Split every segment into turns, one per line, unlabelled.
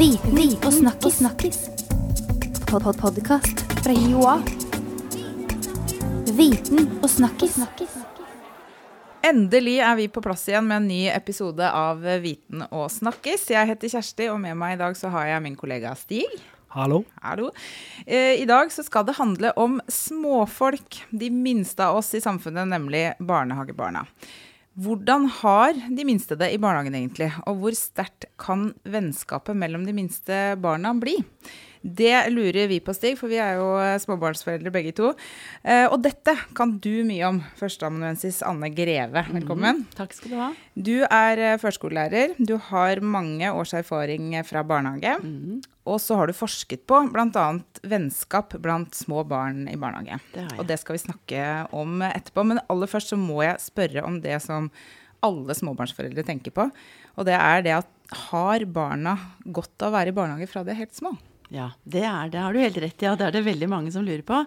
Viten og snakkis. snakkis. Pod -pod Podkast fra Joa. Viten og snakkis.
Endelig er vi på plass igjen med en ny episode av Viten og snakkis. Jeg heter Kjersti, og med meg i dag så har jeg min kollega Stig.
Hallo.
Hallo. Eh, I dag så skal det handle om småfolk, de minste av oss i samfunnet, nemlig barnehagebarna. Hvordan har de minste det i barnehagen egentlig, og hvor sterkt kan vennskapet mellom de minste barna bli? Det lurer vi på, Stig, for vi er jo småbarnsforeldre begge to. Eh, og dette kan du mye om, førsteamanuensis Anne Greve. Velkommen.
Takk skal du ha.
Du er eh, førskolelærer. Du har mange års erfaring fra barnehage. Og så har du forsket på bl.a. vennskap blant små barn i barnehage.
Det.
Og det skal vi snakke om etterpå. Men aller først så må jeg spørre om det som alle småbarnsforeldre tenker på. Og det er det at har barna godt av å være i barnehage fra de er helt små?
Ja, det er det. har du helt rett i. Ja, det er det veldig mange som lurer på.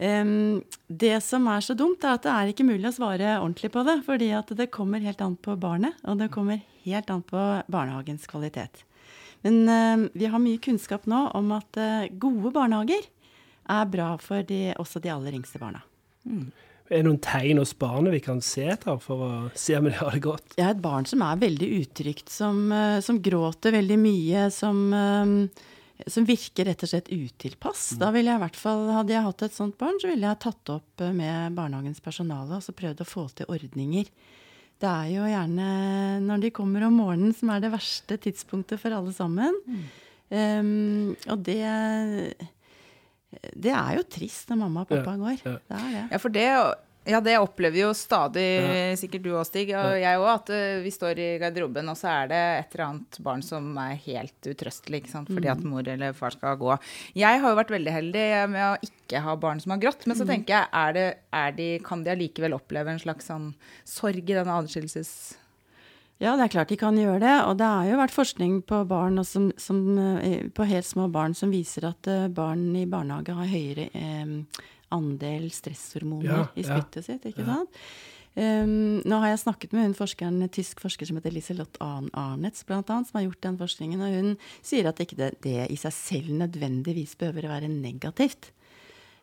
Um, det som er så dumt, er at det er ikke mulig å svare ordentlig på det. Fordi at det kommer helt an på barnet, og det kommer helt an på barnehagens kvalitet. Men ehm, vi har mye kunnskap nå om at eh, gode barnehager er bra for de, også de aller yngste barna.
Er det noen tegn hos barnet vi kan se etter for å se om de har det godt?
Jeg har et barn som er veldig utrygt, som, eh, som gråter veldig mye, som, eh, som virker rett og slett utilpass. Da ville jeg i hvert fall, Hadde jeg hatt et sånt barn, så ville jeg tatt det opp eh, med barnehagens personale og så prøvd å få til ordninger. Det er jo gjerne når de kommer om morgenen som er det verste tidspunktet for alle sammen. Um, og det Det er jo trist når mamma og pappa går.
ja.
Det er det.
Ja, for det, ja, det opplever jo stadig, sikkert du òg, Stig, og jeg òg, at eh, vi står i garderoben, og så er det et eller annet barn som er helt utrøstelig, ikke sant, fordi at mor eller far skal gå. Jeg har jo vært veldig heldig med å ikke ha barn som har grått, men så tenker jeg, er det, er de, kan de allikevel oppleve en slags sånn sorg i denne adskillelses...
Ja, det er klart de kan gjøre det. Og det har jo vært forskning på barn og som, som, eh, på helt små barn som viser at eh, barn i barnehage har høyere eh, andel stresshormoner
Ja,
i spyttet sitt. ikke sant? Um, nå har jeg snakket med hun forskeren, en tysk forsker som heter Liselott Arnets, Arnetz, blant annet, som har gjort den forskningen. Og hun sier at ikke det, det i seg selv nødvendigvis behøver å være negativt.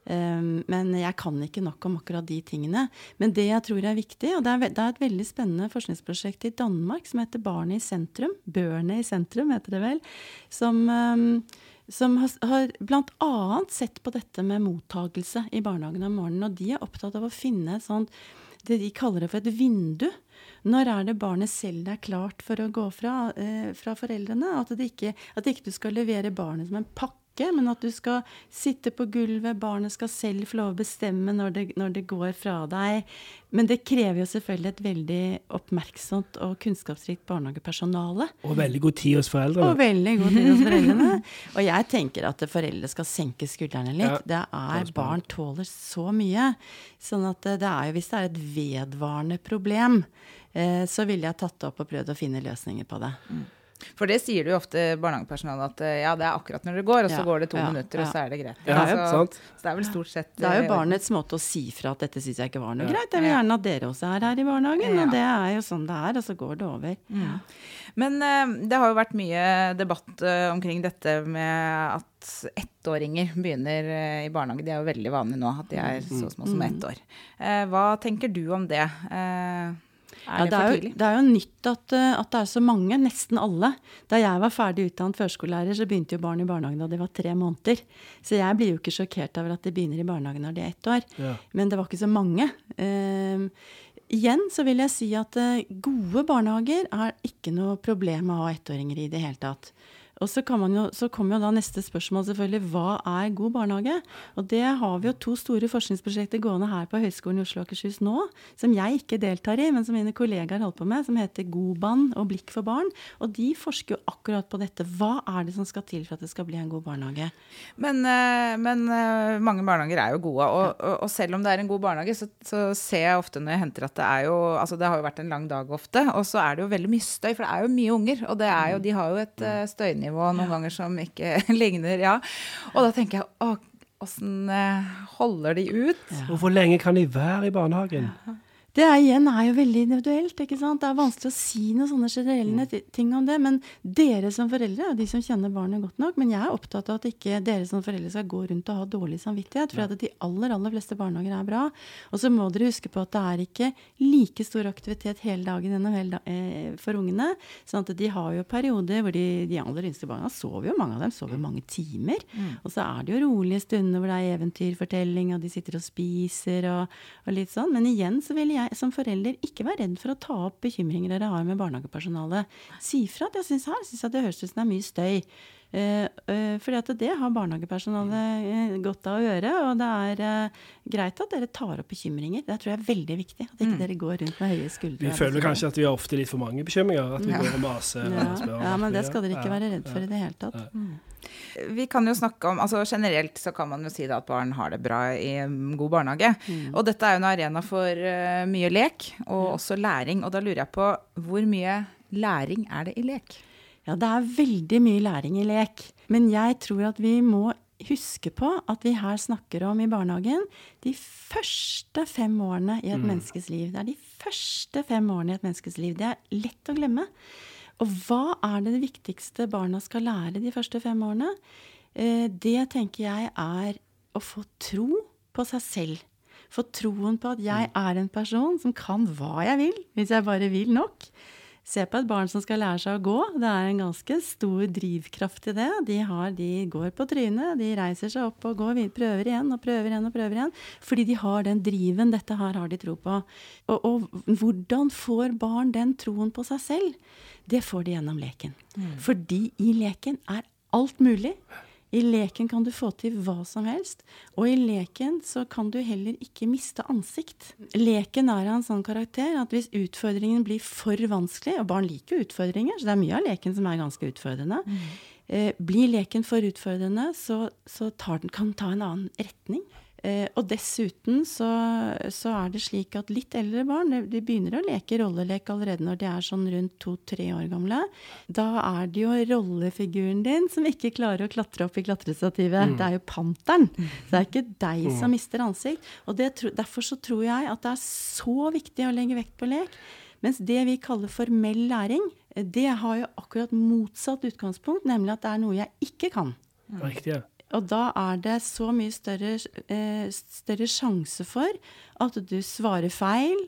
Um, men jeg kan ikke nok om akkurat de tingene. Men det jeg tror er viktig, og det er, det er et veldig spennende forskningsprosjekt i Danmark som heter Barnet i sentrum. Børne i sentrum, heter det vel. Som, um, som har, har bl.a. sett på dette med mottagelse i barnehagen om morgenen. Og de er opptatt av å finne sånt det de kaller det for et vindu. Når er det barnet selv er klart for å gå fra, eh, fra foreldrene? At, det ikke, at ikke du skal levere barnet som en pakke, men at du skal sitte på gulvet, barnet skal selv få lov å bestemme når det, når det går fra deg. Men det krever jo selvfølgelig et veldig oppmerksomt og kunnskapsrikt barnehagepersonale.
Og veldig god tid hos
Og veldig god tid hos foreldrene. Og jeg tenker at foreldre skal senke skuldrene litt.
Ja,
det er Barn tåler så mye. Sånn at det er jo, hvis det er et vedvarende problem, eh, så ville jeg tatt det opp og prøvd å finne løsninger på det.
For det sier du jo ofte barnehagepersonalet, at eh, ja, det er akkurat når det går, og så
Ja,
går det to
ja,
minutter, og så er det greit.
Ja,
så,
sant.
så det er vel stort sett
Det er jo
eh,
barnets måte å si fra at dette syns jeg ikke var noe
Ja.
greit. Jeg vil gjerne at dere også er her i barnehagen.
Ja.
Og det er jo sånn det er, og så går det over. Ja.
Men eh, det har jo vært mye debatt omkring dette med at ettåringer begynner i barnehage. Det er jo veldig vanlig nå at de er så små som ett år. Eh, hva tenker du om det? Eh, er
Ja,
det,
det,
for
er jo, det er jo nytt at, eh, at det er så mange, nesten alle. Da jeg var ferdig utdannet førskolelærer, så begynte jo barn i barnehagen da de var tre måneder. Så jeg blir jo ikke sjokkert over at de begynner i barnehagen når de er ett år.
Ja.
Men det var ikke så mange. Ehm, igjen så vil jeg si at eh, gode barnehager er ikke noe problem å ha ettåringer i det hele tatt. Og så, kan man jo, så kommer jo da neste spørsmål selvfølgelig. Hva er god barnehage? Og det har vi jo to store forskningsprosjekter gående her på Høgskolen i Oslo og Akershus nå, som jeg ikke deltar i, men som mine kollegaer holder på med, som heter Godbarn og Blikk for barn. Og de forsker jo akkurat på dette. Hva er det som skal til for at det skal bli en god barnehage?
Men, eh, men eh, mange barnehager er jo gode, og, og, og selv om det er en god barnehage, så, så ser jeg ofte når jeg henter at det er jo Altså det har jo vært en lang dag ofte, og så er det jo veldig mye støy, for det er jo mye unger. Og det er jo, de har jo et eh, støynivå noen ganger som ikke ligner, ja. Og da tenker jeg å, åssen eh, holder de ut?
Og hvor lenge kan de være i barnehagen?
Det er igjen er jo veldig individuelt. ikke sant? Det er vanskelig å si noen sånne generelle mm. ting om det. Men dere som foreldre er de som kjenner barnet godt nok. Men jeg er opptatt av at ikke dere som foreldre skal gå rundt og ha dårlig samvittighet. For at de aller aller fleste barnehager er bra. Og så må dere huske på at det er ikke like stor aktivitet hele dagen gjennom hele da, eh, for ungene. sånn at de har jo perioder hvor de, de aller yngste barna sover jo, mange av dem sover mange timer. Og så er det jo rolige stunder hvor det er eventyrfortelling, og de sitter og spiser og, og litt sånn. Men igjen så vil jeg som forelder ikke være redd for å ta opp bekymringer dere har med barnehagepersonalet. Si fra at jeg syns her synes jeg det høres ut som det er mye støy. Eh, eh, fordi at det har barnehagepersonalet eh, godt av å gjøre. Og det er greit at dere tar opp bekymringer. Det tror jeg er veldig viktig. At ikke dere går rundt med høye skuldre.
Vi føler kanskje at vi har ofte litt for mange bekymringer. At vi
Ja.
går og maser.
ja.
og spør
ja, men det skal dere ikke være redd for i det hele tatt.
Vi kan jo snakke om, altså Generelt så kan man jo si da at barn har det bra i god barnehage. Og dette er jo en arena for mye lek, og også læring. Og da lurer jeg på hvor mye læring er det i lek?
Ja, det er veldig mye læring i lek. Men jeg tror at vi må huske på at vi her snakker om i barnehagen de første fem årene i et menneskes liv. Det er de første fem årene i et menneskes liv. Det er lett å glemme. Og hva er det det viktigste barna skal lære de første fem årene? Eh, Det tenker jeg er å få tro på seg selv. Få troen på at jeg er en person som kan hva jeg vil, hvis jeg bare vil nok. Se på et barn som skal lære seg å gå. Det er en ganske stor drivkraft i det. De, har, de går på trynet, de reiser seg opp og går, prøver igjen og prøver igjen og prøver igjen. Fordi de har den driven. Dette her har de tro på. Og, og hvordan får barn den troen på seg selv? Det får de gjennom leken. Fordi i leken er alt mulig. I leken kan du få til hva som helst, og i leken så kan du heller ikke miste ansikt. Leken er av en sånn karakter at hvis utfordringen blir for vanskelig, og barn liker utfordringer, så det er mye av leken som er ganske utfordrende, eh, blir leken for utfordrende, så, så tar den, kan den ta en annen retning. Eh, og dessuten så, så er det slik at litt eldre barn de, begynner å leke rollelek allerede når de er sånn rundt to-tre år gamle. Da er det jo rollefiguren din som ikke klarer å klatre opp i klatrestativet. Det er jo panteren. Det er ikke deg som mister ansikt. Og det, derfor så tror jeg at det er så viktig å legge vekt på lek. Mens det vi kaller formell læring, eh, det har jo akkurat motsatt utgangspunkt, nemlig at det er noe jeg ikke kan.
Riktig, ja.
Og da er det så mye større, eh, større sjanse for at du svarer feil.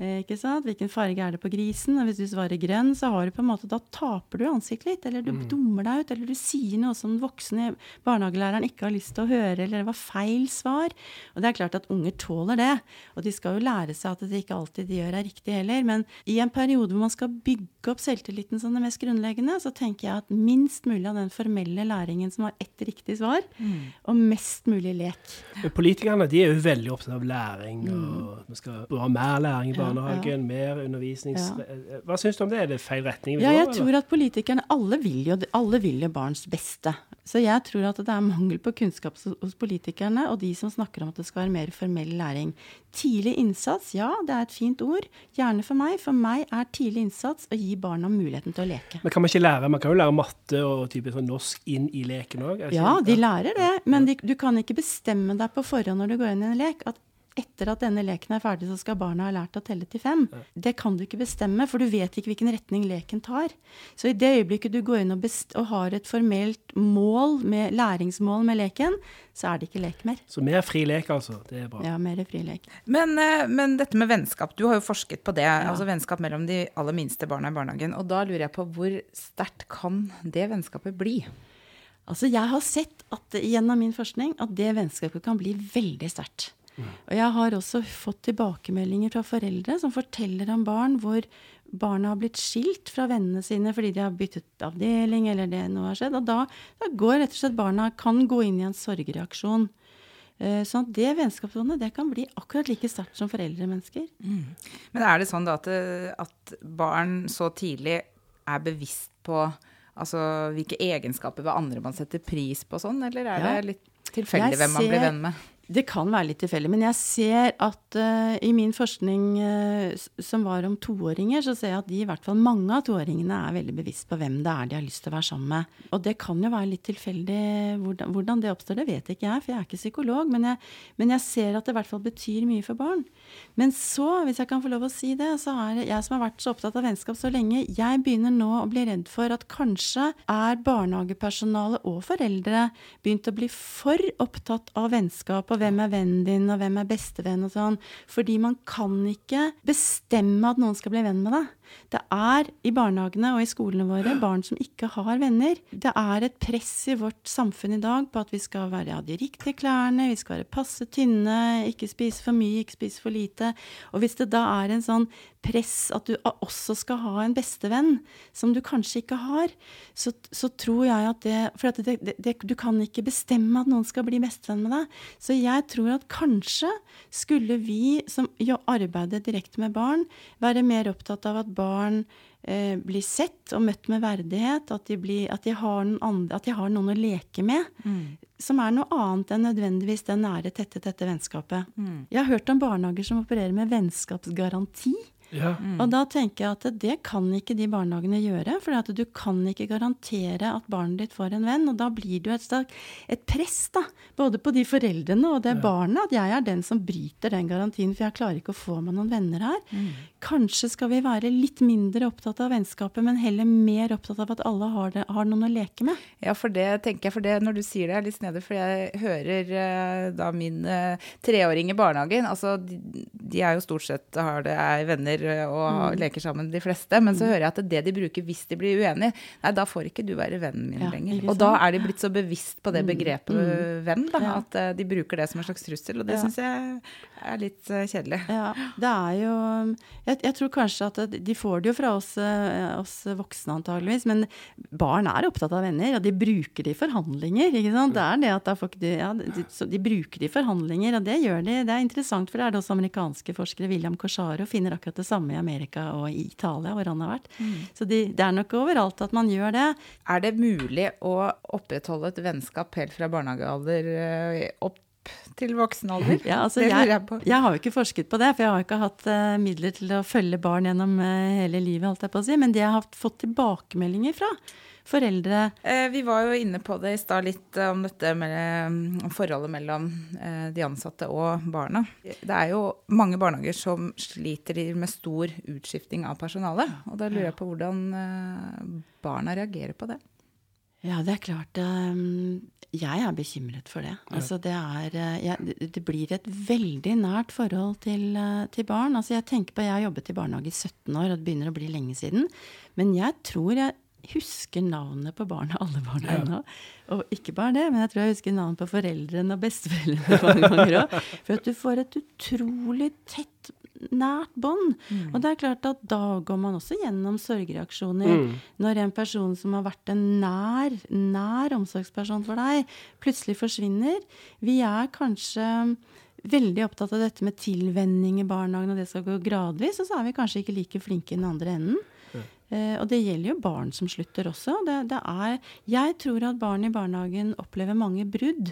Eh, ikke sant? Hvilken farge er det på grisen? Og hvis du svarer grønn, så har du på en måte, da taper du ansiktet litt. Eller du dummer deg ut, eller du sier noe som den voksne barnehagelæreren ikke har lyst til å høre, eller det var feil svar. Og det er klart at unger tåler det. Og de skal jo lære seg at det ikke alltid de gjør er riktig heller. Men i en periode hvor man skal bygge opp selvtilliten som det mest grunnleggende, så tenker jeg at minst mulig av den formelle læringen som har ett riktig svar, og mest mulig lek.
Politikerne de er jo veldig opptatt av læring,
Mm.
og vi skal ha mer læring i barnehagen, mer undervisnings... Hva syns du om det? Er det feil retning vi
Ja, jeg tror at politikerne alle vil, jo, alle vil jo barns beste. Så jeg tror at det er mangel på kunnskap hos- hos politikerne og de som snakker om at det skal være mer formell læring. Tidlig innsats, ja, det er et fint ord. Gjerne for meg. For meg er tidlig innsats å gi barna muligheten til å leke.
Men kan man ikke lære, man kan jo lære matte og typisk sånn norsk inn i leken òg?
Ja, de lærer det, men de, du kan ikke bestemme deg på forhånd når du går inn i en lek, at etter at denne leken er ferdig, så skal barna ha lært å telle til fem. Det kan du ikke bestemme, for du vet ikke hvilken retning leken tar. Så i det øyeblikket du går inn og, best og har et formelt mål, med læringsmål med leken, så er det ikke lek mer.
Så mer fri lek, altså. Det er bra.
Ja, mer fri lek.
Men, eh, men dette med vennskap, du har jo forsket på det. altså Vennskap mellom de aller minste barna i barnehagen. Og da lurer jeg på hvor sterkt kan det vennskapet bli?
Altså, jeg har sett at, gjennom min forskning at det vennskapet kan bli veldig sterkt. Og jeg har også fått tilbakemeldinger fra foreldre som forteller om barn hvor barna har blitt skilt fra vennene sine fordi de har byttet avdeling eller det noe har skjedd. Og da, da går rett og slett barna kan gå inn i en sorgreaksjon. Eh, Sånn at det vennskapsbåndet det kan bli akkurat like sterkt som foreldremennesker.
Men er det sånn da at, at barn så tidlig er bevisst på altså, hvilke egenskaper ved andre man setter pris på sånn, eller er
Ja.
det litt tilfeldig hvem man blir venn med?
Det kan være litt tilfeldig. Men jeg ser at uh, i min forskning uh, som var om toåringer, så ser jeg at de, i hvert fall mange av toåringene er veldig bevisst på hvem det er de har lyst til å være sammen med. Og det kan jo være litt tilfeldig hvordan, hvordan det oppstår. Det vet ikke jeg, for jeg er ikke psykolog. Men jeg, men jeg, ser at det i hvert fall betyr mye for barn. Men så, hvis jeg kan få lov å si det, så er jeg som har vært så opptatt av vennskap så lenge, jeg begynner nå å bli redd for at kanskje er barnehagepersonale og foreldre begynt å bli for opptatt av vennskap og hvem er vennen din, og hvem er bestevenn og sånn. Fordi man kan ikke bestemme at noen skal bli venn med deg. Det er i barnehagene og i skolene våre barn som ikke har venner. Det er et press i vårt samfunn i dag på at vi skal være, ha de riktige klærne, vi skal være passe tynne, ikke spise for mye, ikke spise for lite. Og hvis det da er en sånn press at du også skal ha en bestevenn som du kanskje ikke har, så, så tror jeg at det For at det, det, det, du kan ikke bestemme at noen skal bli bestevenn med deg. Så jeg tror at kanskje skulle vi som arbeider direkte med barn, være mer opptatt av at barn eh, blir sett og møtt med verdighet. At de, blir, at de, har, noen andre, at de har noen å leke med. Mm. Som er noe annet enn nødvendigvis det nære, tette, tette vennskapet. Mm. Jeg har hørt om barnehager som opererer med vennskapsgaranti. Ja. Mm. Og da tenker jeg at det kan ikke de barnehagene gjøre. For du kan ikke garantere at barnet ditt får en venn. Og da blir det jo et, et press, da. Både på de foreldrene og det ja. barnet. At jeg er den som bryter den garantien, for jeg klarer ikke å få meg noen venner her. Mm. Kanskje skal vi være litt mindre opptatt av vennskapet, men heller mer opptatt av at alle har, det, har noen å leke med.
Ja, for det tenker jeg, for det når du sier det, er litt snedig, for jeg hører uh, da min uh, treåring i barnehagen. Altså, de, de, er jo stort sett har det, er venner venner og mm. leker sammen, de fleste. Men så mm. hører jeg at det de bruker hvis de blir uenige, nei, da får ikke du være vennen min ja, lenger. Og da er de blitt så bevisst på det mm. begrepet mm. venn, da, ja. at uh, de bruker det som en slags trussel. Og det ja. syns jeg er litt uh, kjedelig.
Ja, det er jo jeg, jeg, tror kanskje at de får det jo fra oss, uh, oss voksne antageligvis, men barn er opptatt av venner, og de bruker det i forhandlinger. ikke sant? Det er det at de, ja, de, de bruker det i forhandlinger, og det gjør de. Det er interessant, for det er det også amerikanske forskere, William Corsaro, finner akkurat det samme i Amerika og i Italia, hvor han har vært. Mm. Så de, det er nok overalt at man gjør det.
Er det mulig å opprettholde et vennskap helt fra barnehagealder eh, opp til voksen alder?
Ja, altså jeg, jeg, jeg, har jo ikke forsket på det, for jeg har ikke hatt uh, midler til å følge barn gjennom uh, hele livet, holdt jeg på å si. Men det jeg har fått tilbakemeldinger fra, foreldre
eh, Vi var jo inne på det i stad litt eh, om dette med om forholdet mellom eh, de ansatte og barna. Det er jo mange barnehager som sliter med stor utskifting av personale. Og da lurer jeg på hvordan barna reagerer på det.
Ja, det er klart. Jeg er bekymret for det. Altså, det, er, jeg, det blir et veldig nært forhold til, til barn. Altså, jeg tenker på, jeg har jobbet i barnehage i 17 år, og det begynner å bli lenge siden. Men jeg tror jeg husker navnet på barna, alle barna ja. ennå. Og ikke bare det, men jeg tror jeg husker navnet på foreldrene og besteforeldrene mange ganger òg. For at du får et utrolig tett, nært bånd. Mm. Og det er klart at da går man også gjennom sorgreaksjoner. Mm. Når en person som har vært en nær, nær omsorgsperson for deg, plutselig forsvinner. Vi er kanskje veldig opptatt av dette med tilvenning i barnehagen, og det skal gå gradvis. Og så er vi kanskje ikke like flinke i den andre enden. Eh, og det gjelder jo barn som slutter også. Det, det er, jeg tror at barn i barnehagen opplever mange brudd.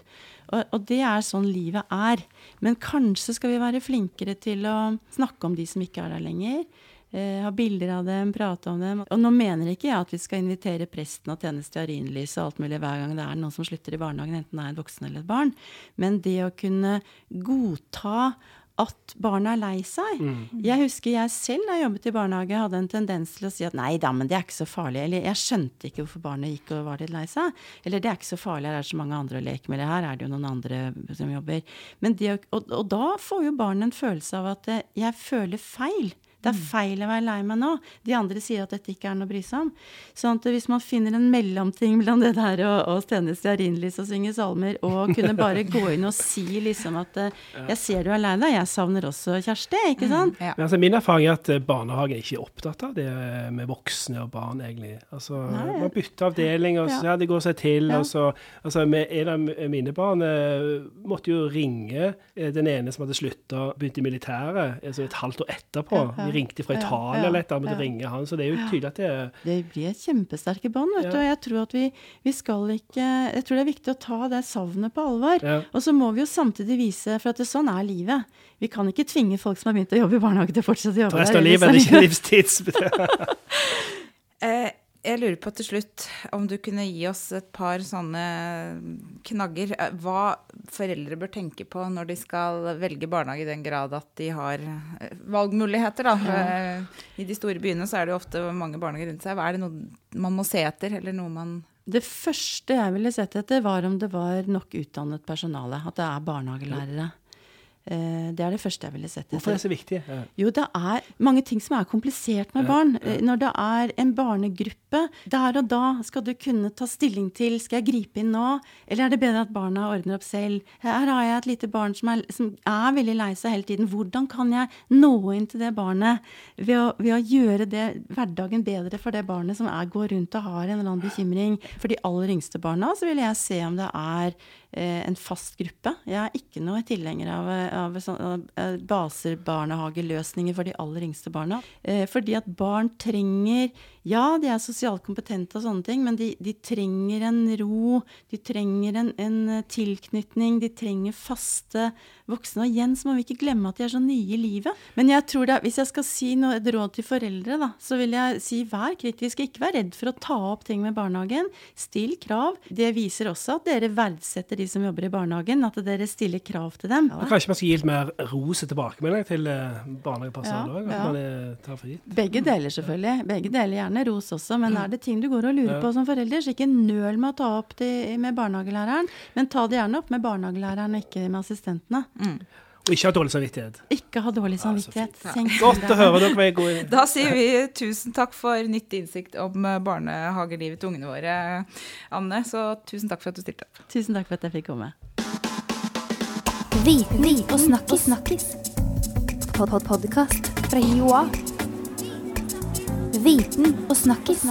Og, og, det er sånn livet er. Men kanskje skal vi være flinkere til å snakke om de som ikke er der lenger. Eh, ha bilder av dem, prate om dem. Og nå mener ikke jeg at vi skal invitere presten og tjene stearinlys og alt mulig hver gang det er noen som slutter i barnehagen, enten det er en voksen eller et barn. Men det å kunne godta at barna er lei seg. Mm. Jeg husker jeg selv da jeg jobbet i barnehage, hadde en tendens til å si at nei da, men det er ikke så farlig. Eller jeg skjønte ikke hvorfor barnet gikk og var litt lei seg. Eller det er ikke så farlig, her er det så mange andre å leke med. Eller her er det jo noen andre som jobber. Det, og, og, da får jo barnet en følelse av at jeg føler feil. Det er mm. feil å være lei meg nå. De andre sier at dette ikke er noe å bry seg om. Sånn at hvis man finner en mellomting mellom det der å, å stene stearinlys og synge salmer, og kunne bare gå inn og si liksom at eh, 'jeg ser du er lei deg, jeg savner også Kjersti', ikke mm, sant? Mm,
ja. Men altså, Min erfaring er at barnehagen barnehagen ikke er opptatt av det med voksne og barn, egentlig. Altså, Nei. Man bytter avdeling, og så, ja. det går seg til. Ja. og så, altså, med En av mine barn eh, måtte jo ringe den ene som hadde slutta, begynte i militæret, altså et halvt år etterpå. Ja, ringte fra Italia eller et eller annet, måtte ringe han. Så det er jo tydelig at det er
Det blir kjempesterke bånd, vet du. Og jeg tror at vi, vi skal ikke Jeg tror det er viktig å ta det savnet på alvor. Og så må vi jo samtidig vise, for at det, sånn er livet. Vi kan ikke tvinge folk som har begynt å jobbe i barnehage til å fortsette å jobbe
Resten av
der.
livet er ikke livstids...
Jeg lurer på til slutt om du kunne gi oss et par sånne knagger. eh, Hva foreldre bør tenke på når de skal velge barnehage i den grad at de har eh, valgmuligheter. Da. Eh, I de store byene så er det jo ofte mange barnehager rundt seg. Hva Er det noe man må se etter, eller noe man
Det første jeg ville sett etter, var om det var nok utdannet personale. At det er barnehagelærere. Eh, Det er det første jeg ville sett
Hvorfor er det så viktig? Ja.
Jo, det er mange ting som er komplisert med barn. Eh, Når det er en barnegruppe, der og da skal du kunne ta stilling til skal jeg gripe inn nå, eller er det bedre at barna ordner opp selv. Her har jeg et lite barn som er, som er veldig lei seg hele tiden. Hvordan kan jeg nå inn til det barnet ved å, ved å gjøre det, hverdagen bedre for det barnet som er, går rundt og har en eller annen bekymring? For de aller yngste barna så vil jeg se om det er eh, en fast gruppe. Jeg er ikke noe tilhenger av, av, sånn- eh, baser, barnehageløsninger for de aller yngste barna. Eh, fordi at barn trenger Ja, de er sosialt kompetente og sånne ting, men de, de trenger en ro. De trenger en, en tilknytning. De trenger faste voksne. Og igjen så må vi ikke glemme at de er så nye i livet. Men jeg tror det, er- hvis jeg skal si noe, et råd til foreldre, da, så vil jeg si vær kritisk. Ikke vær redd for å ta opp ting med barnehagen. Still krav. Det viser også at dere verdsetter de som jobber i barnehagen, at dere stiller krav til dem.
Og Kanskje man skal gi litt mer ros og tilbakemelding til eh, barnehagepersonale
Ja,
òg? At
ja.
man eh, tar fri?
Begge deler, selvfølgelig. Begge deler gjerne ros også. Men er det ting du går og lurer
Ja.
på som forelder, så ikke nøl med å ta opp det med barnehagelæreren. Men ta det gjerne opp med barnehagelæreren og ikke med assistentene.
Og ikke ha dårlig samvittighet.
Ikke ha dårlig samvittighet. Ja,
Godt å høre dere var gode.
Da sier vi tusen takk for nyttig innsikt om eh, barnehagelivet til ungene våre, Anne. Så tusen takk for at du stilte opp.
Tusen takk for at jeg fikk komme.
Viten og snakkis. Pod -pod Podkast fra Joa. Viten og snakkis.